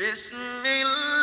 بسم الله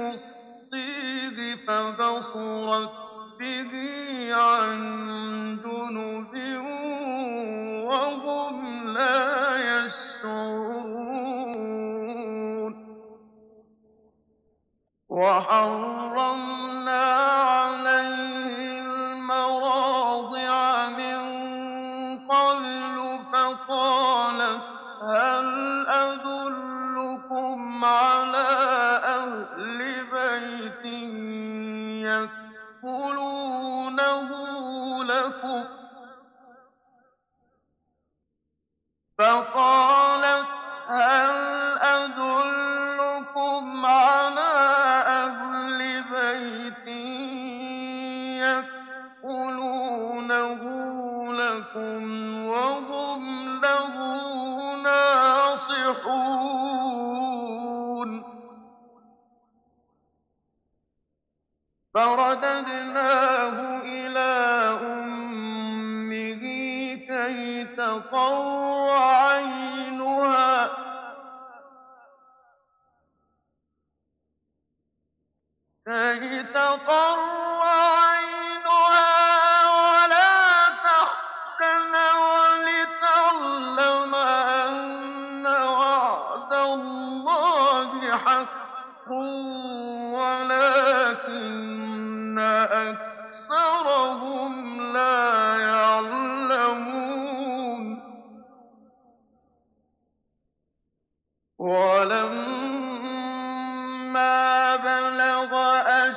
الصيد فبصرت به عن جنب وهم لا يشعرون. وحرم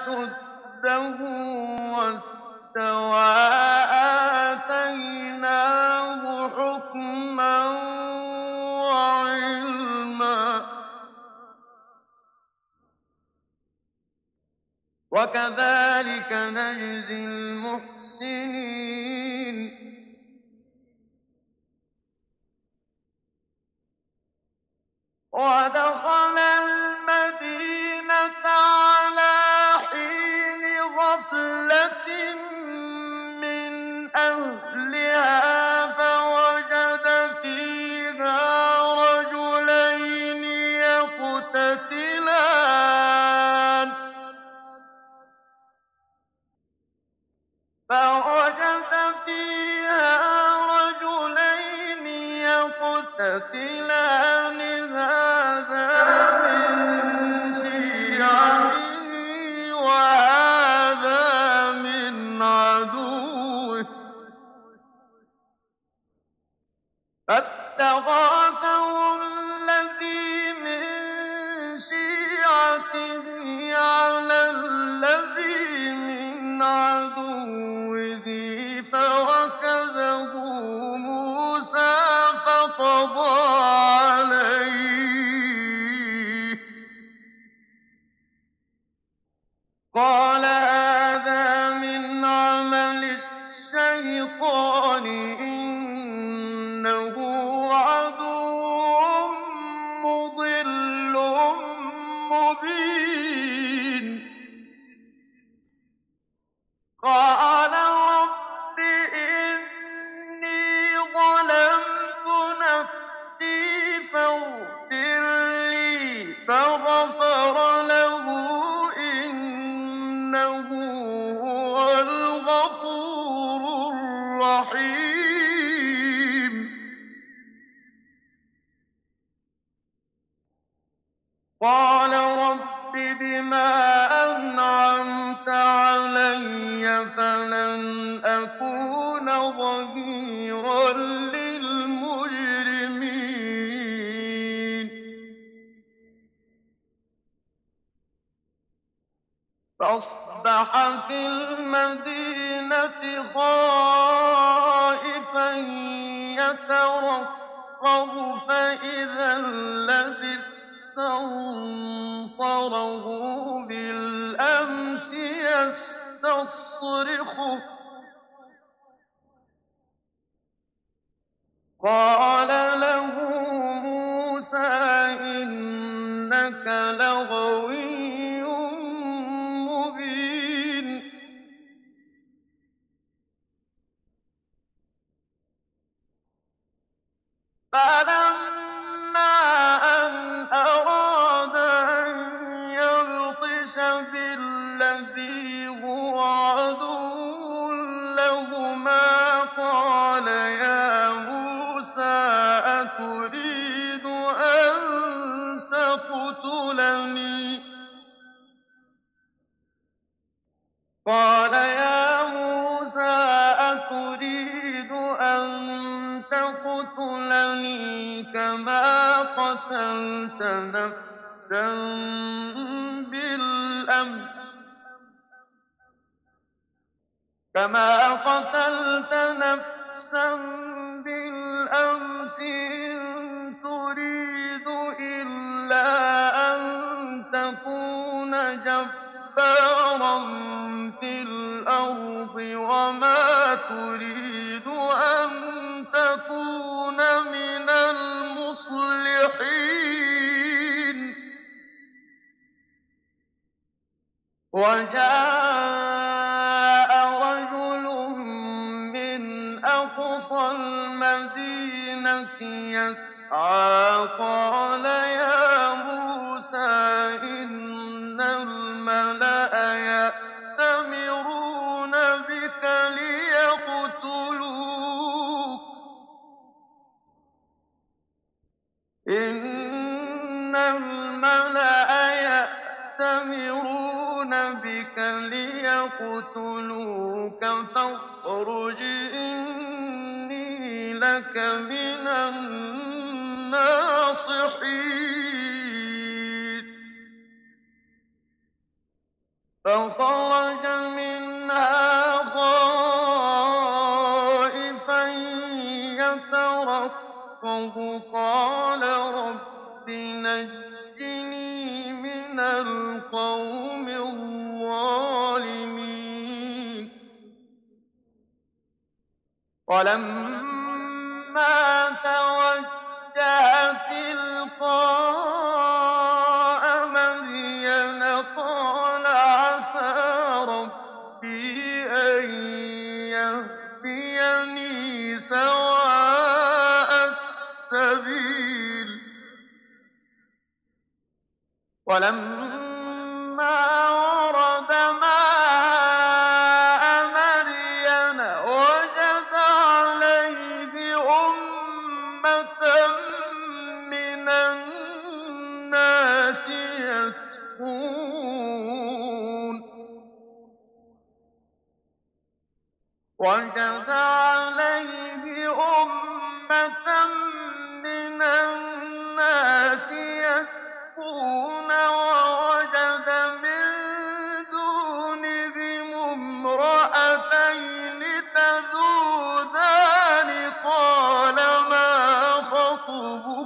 وصده واستوى آتيناه حكما وعلما. وكذلك نجزي المحسنين. ودخل But قتلت نفسا بالأمس. كما قتلت نفسا بالأمس إن تريد إلا أن تكون جبارا في الأرض وما تريد أن تكون وجاء رجل من أقصى المدينة يسعى قال يا موسى إن يأتمرون بك ليقتلوك. إن الملأ ليقتلوك فاخرج إني لك من الناصحين. فخرج منها خائفا يترقب ولما توجه تلقاء مدين قال عسى ربي أن يهديني سواء السبيل. ولما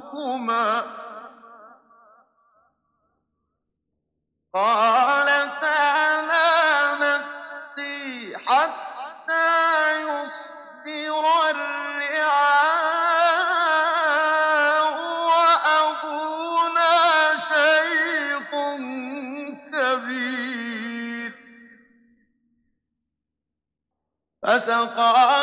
خطبكما قالتا لا نسقي حتى يصدر الرعاء وأبونا شيخ كبير. فسقى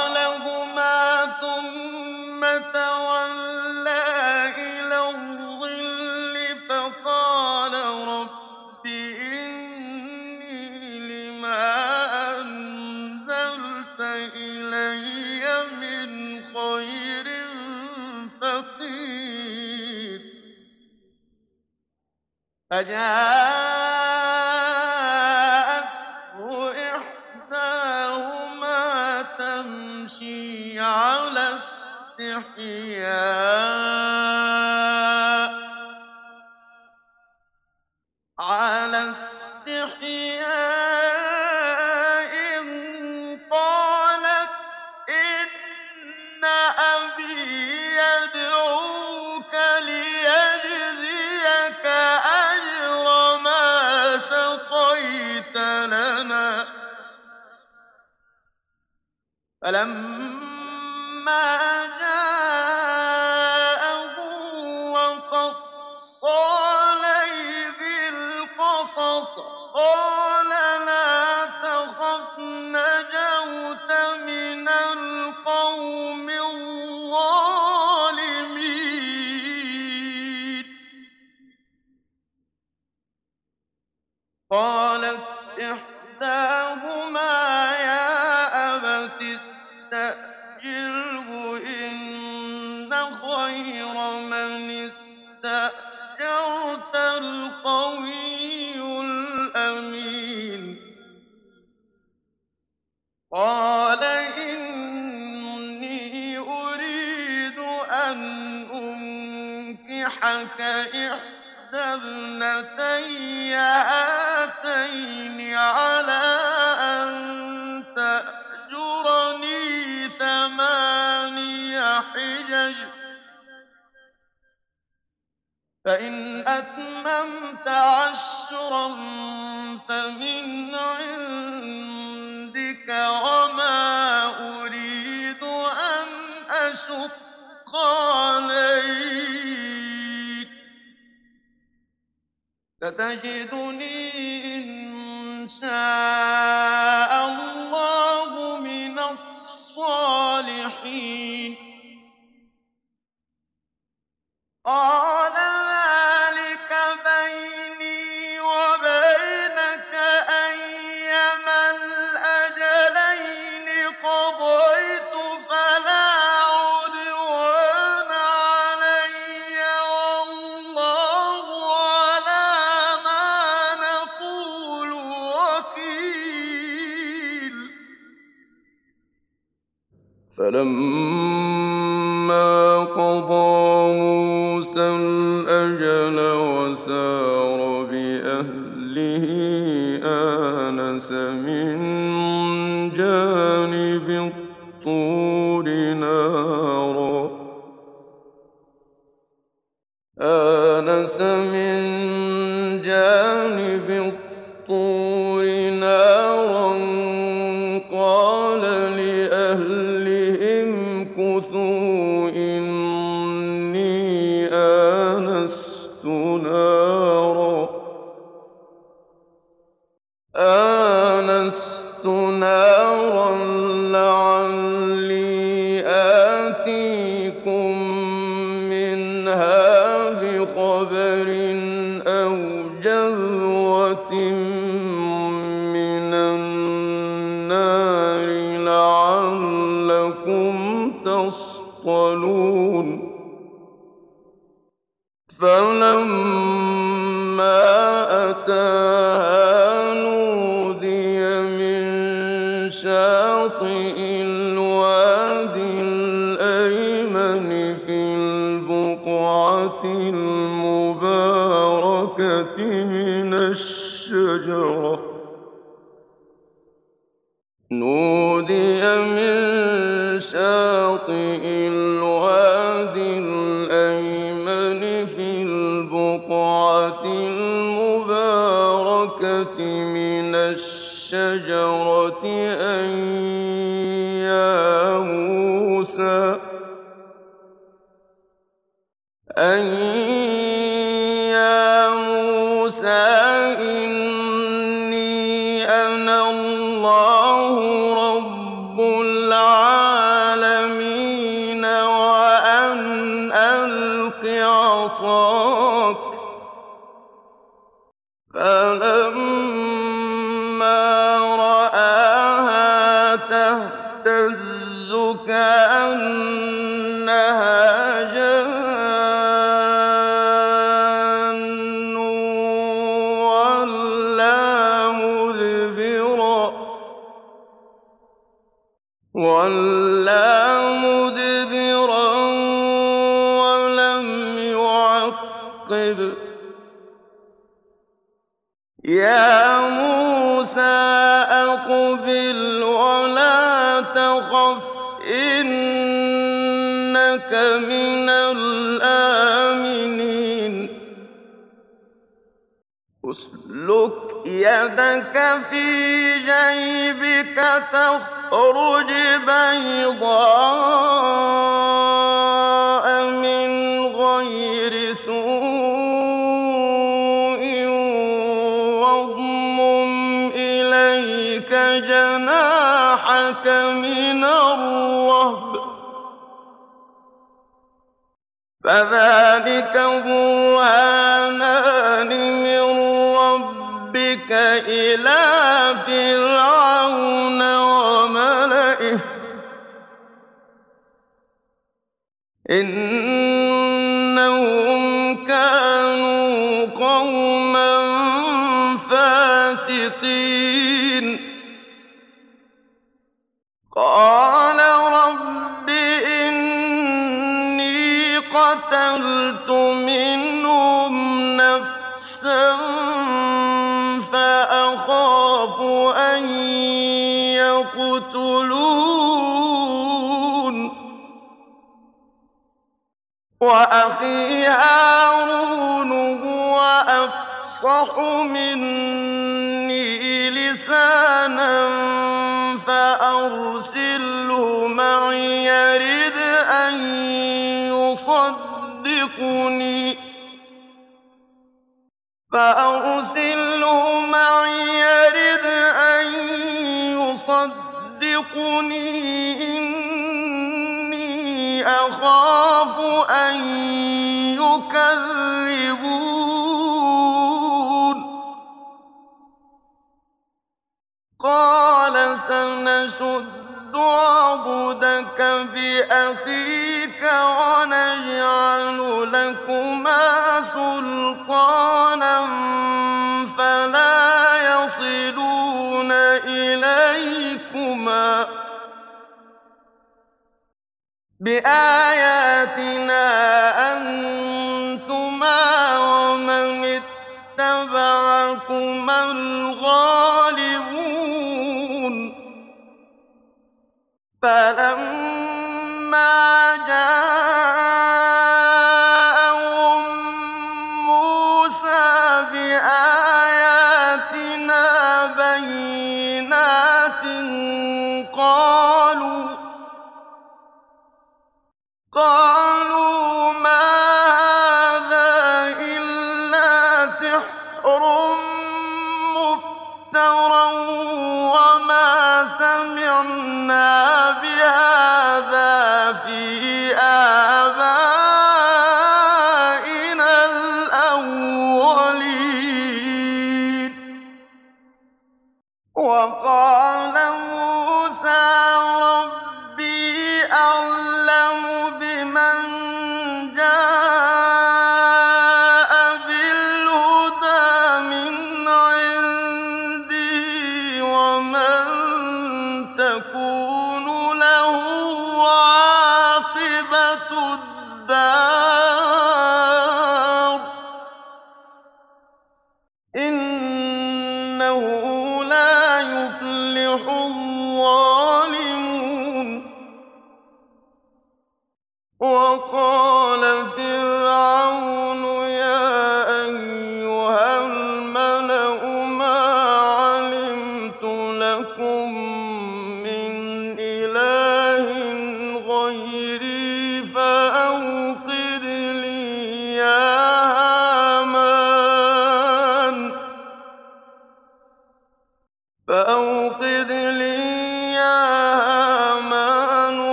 فلما البقعة المباركة من الشجرة. نودي من شاطئ الوادي الأيمن في البقعة المباركة من الشجرة أن يا موسى أن إنك من الآمنين. أسلك يدك في جيبك تخرج بيضاء. فذلك برهانان من ربك إلى فرعون وملئه. يقولون وأخي هارون هو أفصح مني لسانا فأرسله معي يرد أن يصدقني فأرسله معي إني أخاف أن يكذبون قال سنشد بأخيك ونجعل لكما سلطانا فلا بآياتنا أنتما ومن اتبعكما الغالبون. فلما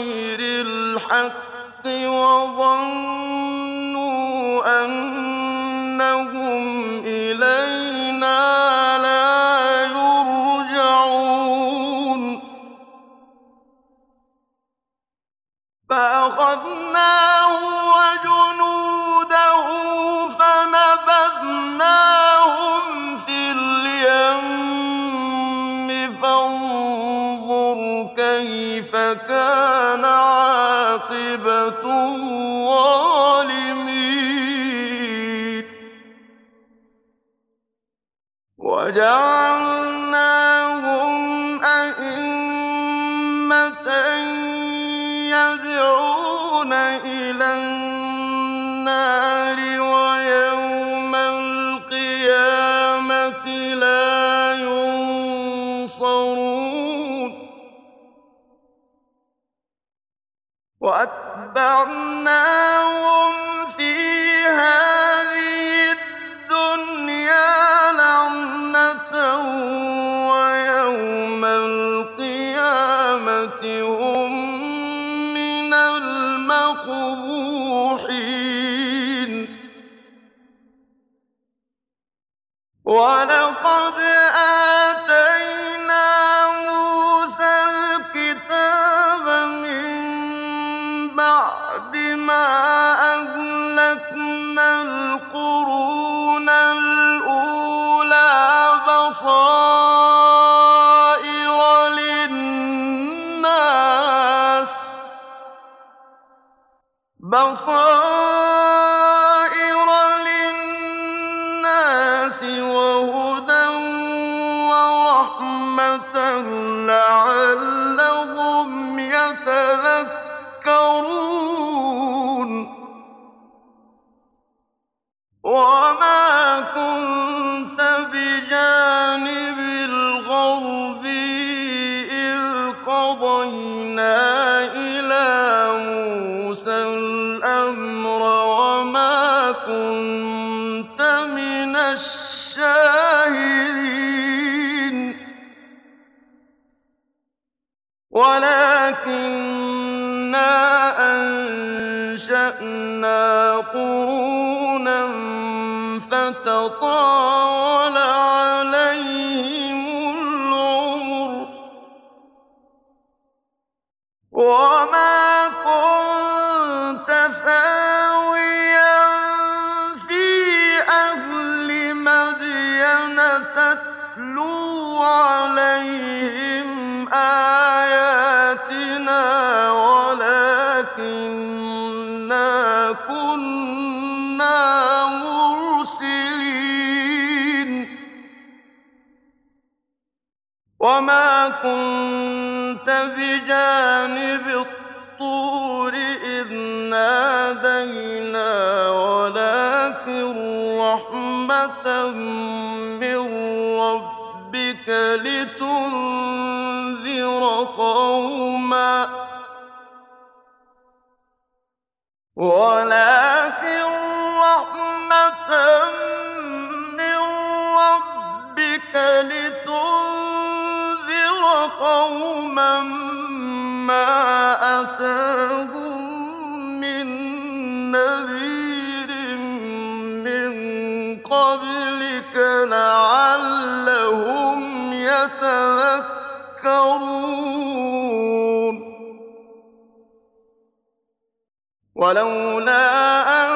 غير الحق وظنوا أن واتبعناهم فيها وصالح ولكنا أنشأنا قرونا فتطاول عليهم كنت بجانب الطور إذ نادينا ولكن رحمة من ربك لتنذر قوما. ولكن من نذير من قبلك لعلهم يتذكرون. ولولا أن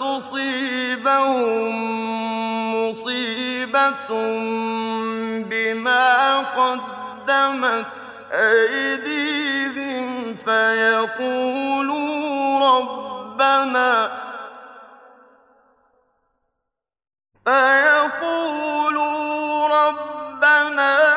تصيبهم مصيبة بما قدمت أيديهم فيقولوا ربنا فيقولوا ربنا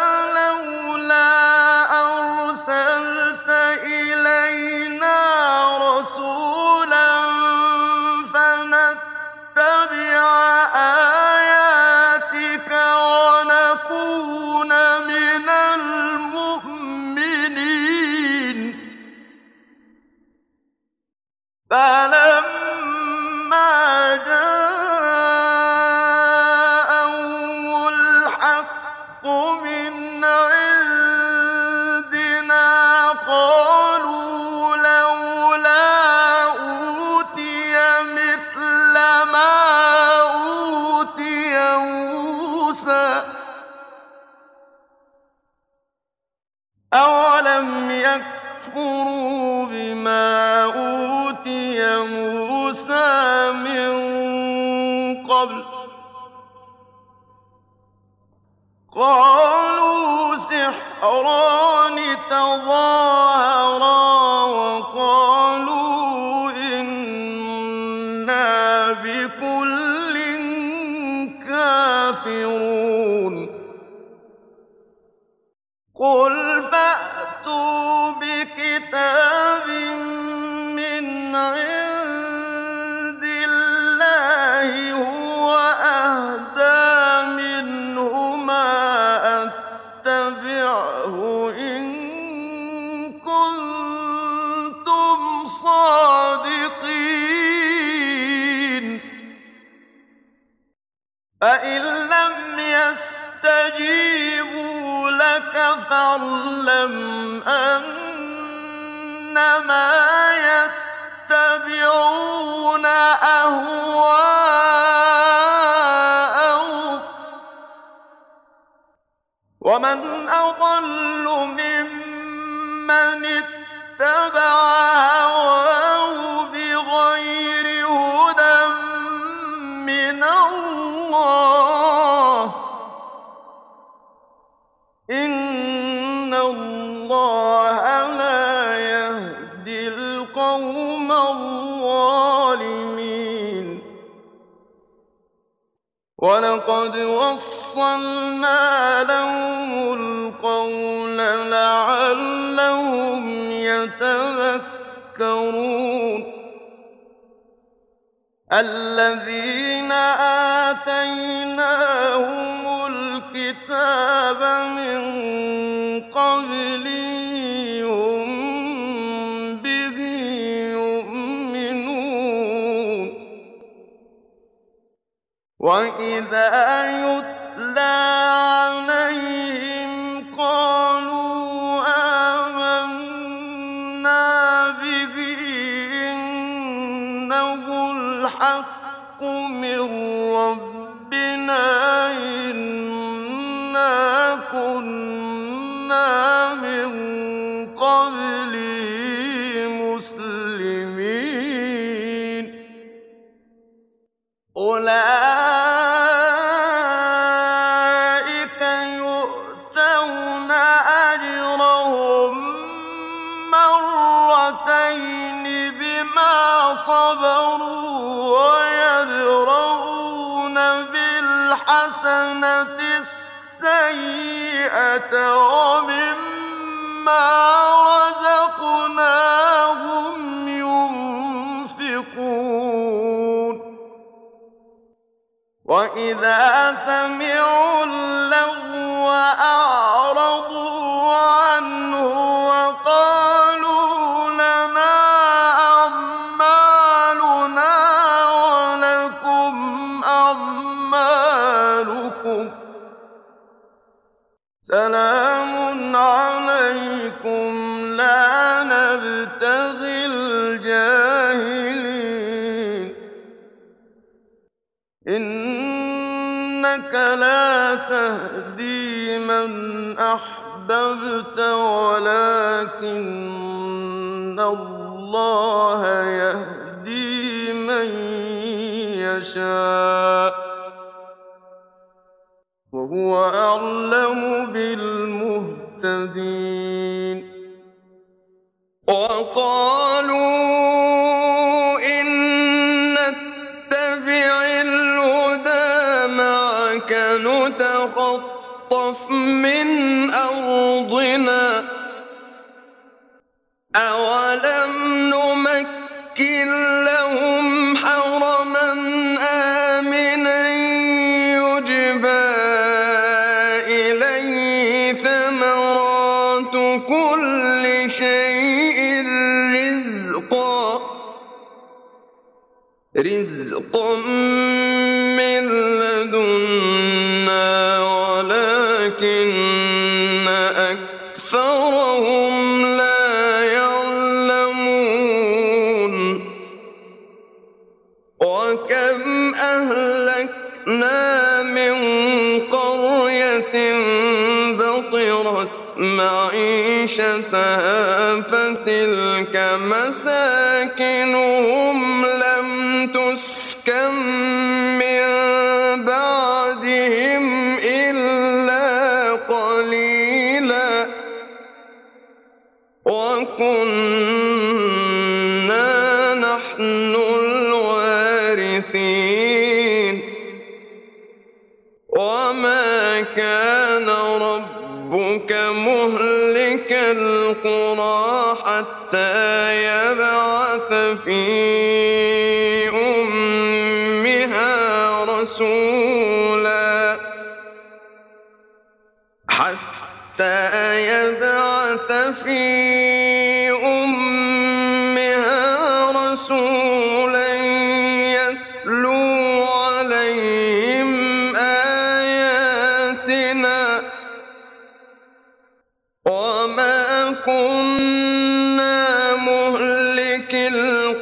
أضل ممن اتبع هواه بغير هدى من الله. إن الله لا يهدي القوم الظالمين. ولقد وصلنا لهم القول لعلهم يتذكرون الذين آتيناهم الكتاب من قبله هم به يؤمنون وإذا يتلى عليهم بالحسنة السيئة ومما رزقناهم ينفقون. وإذا سمعوا اللغو أعرضوا إنك لا تهدي من أحببت ولكن الله يهدي من يشاء. وهو أعلم بالمهتدين. وقالوا ثمرات كل شيء رزقا. رزقا من لدنا مساكنهم لم تسكن من بعدهم إلا قليلا. وكنا نحن الوارثين. وما كان ربك مهلك القرى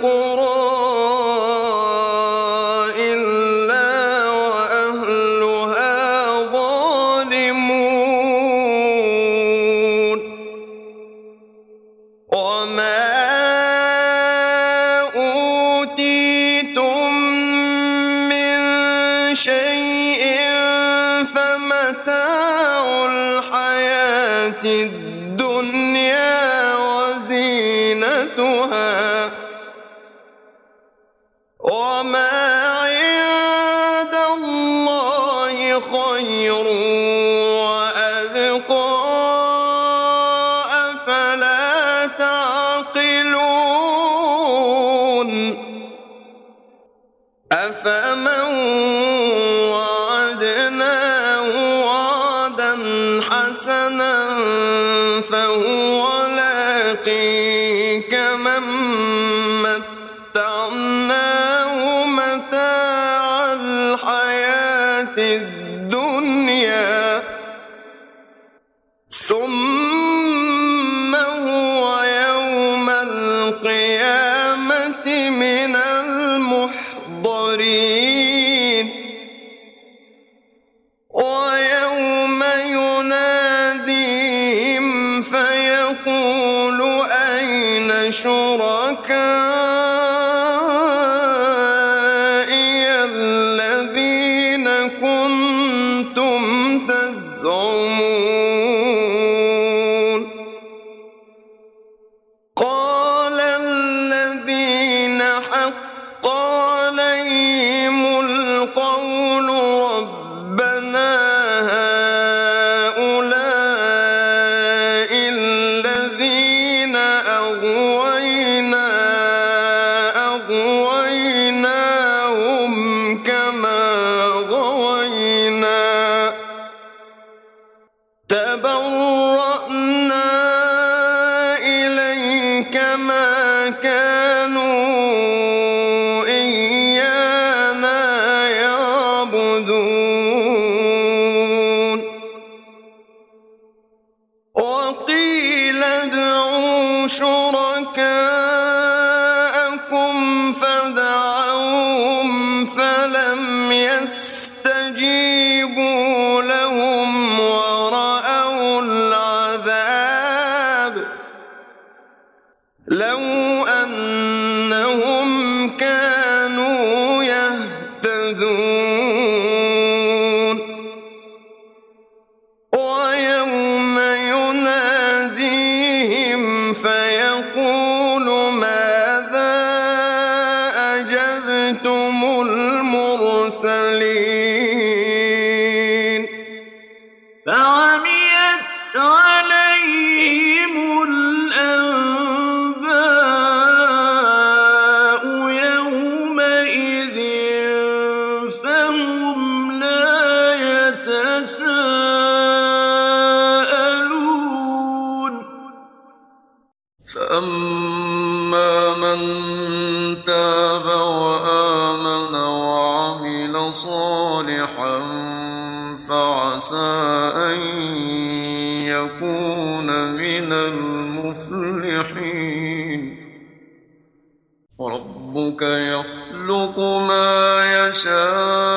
يكفرون ربك يخلق ما يشاء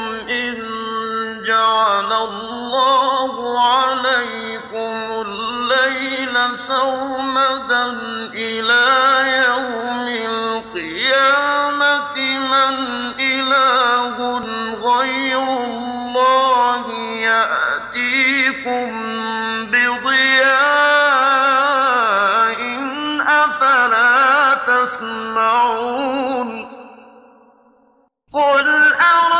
سرمدا إلى يوم القيامة من إله غير الله يأتيكم بضياء أفلا تسمعون قل أعلم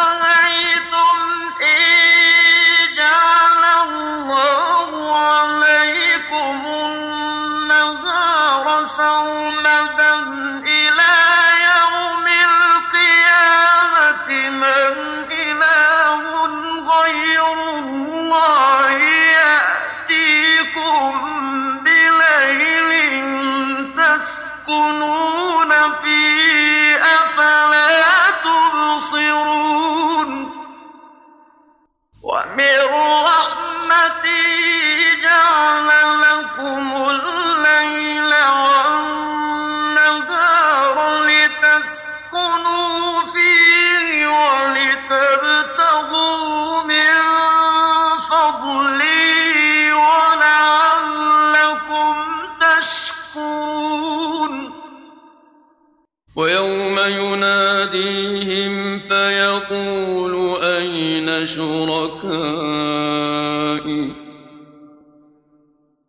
يناديهم فيقول أين شركائي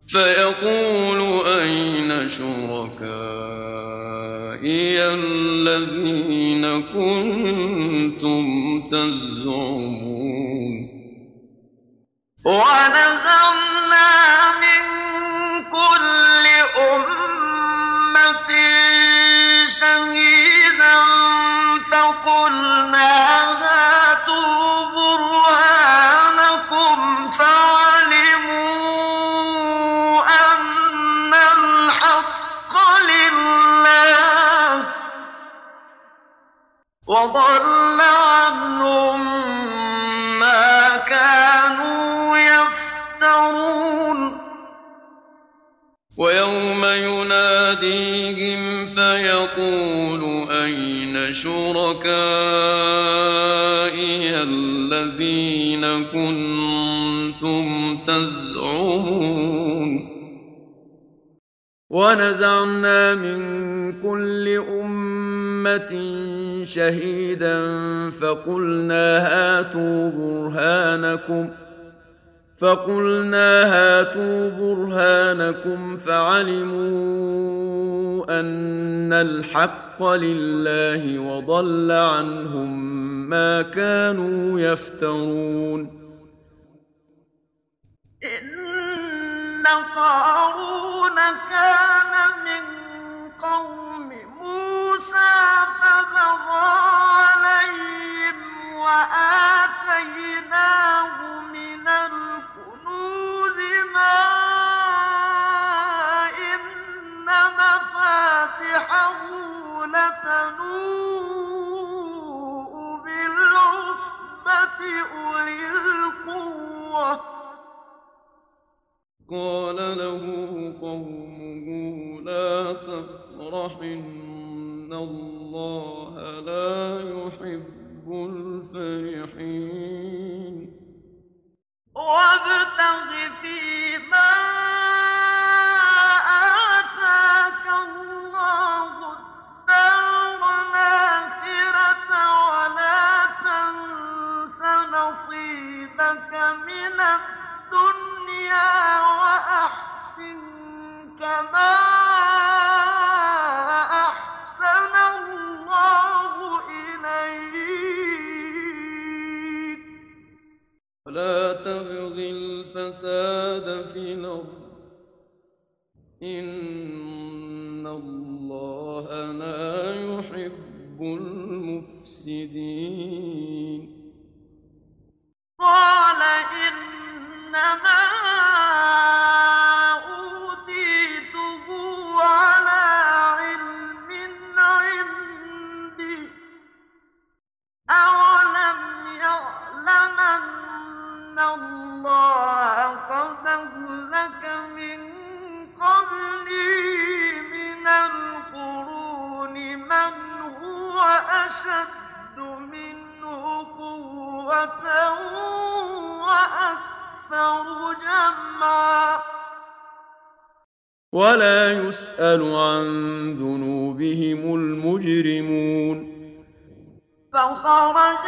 فيقول أين شركائي الذين كنتم تزعمون ونزعنا من فيقول أين شركائي الذين كنتم تزعمون؟ ونزعنا من كل أمة شهيدا فقلنا هاتوا برهانكم فقلنا هاتوا برهانكم فعلموا أن الحق لله وضل عنهم ما كانوا يفترون. إن قارون كان من قوم موسى فبغى عليهم وآتيناه قال له قومه لا تفرح إن الله لا يحب الفرحين. وابتغ فيما نصيبك من الدنيا ولا تبغ الفساد في الأرض. إن الله لا يحب المفسدين. قال ولا يسأل عن ذنوبهم المجرمون. فخرج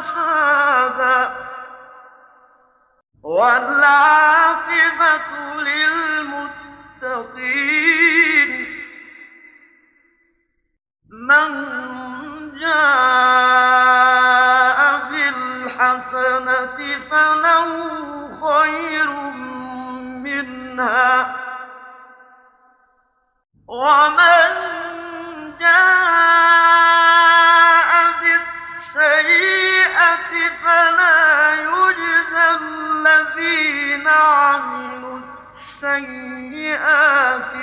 فسادا والعاقبة للمتقين. من جاء بالحسنة فله خير منها. ومن جاء السيئات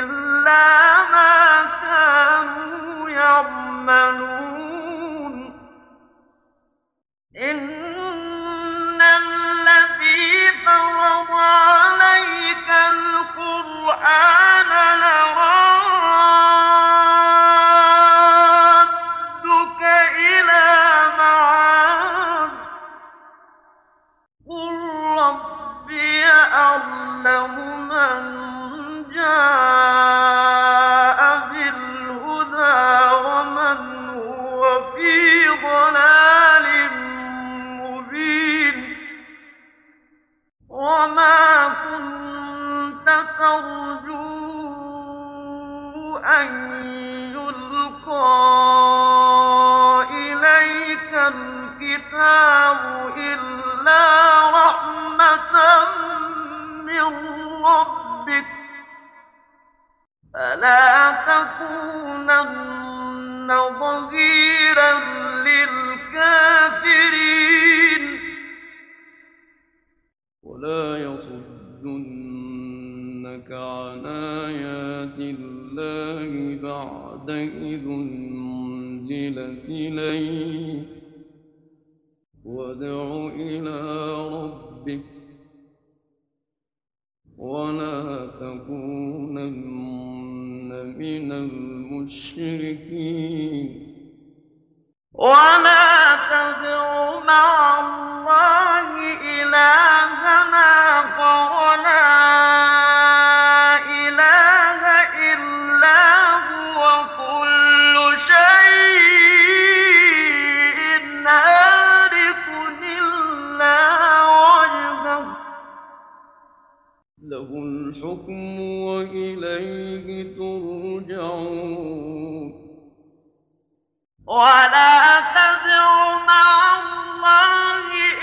إلا ما كانوا يعملون إن الذي فرض عليك القرآن ولا تكونن ظهيرا للكافرين. ولا يصدنك عن آيات الله بعد إذ أنزلت إليك. وادع إلى ربك ولا تكونن من المشركين. ولا تدع مع الله إلها آخر ولا تدع مع الله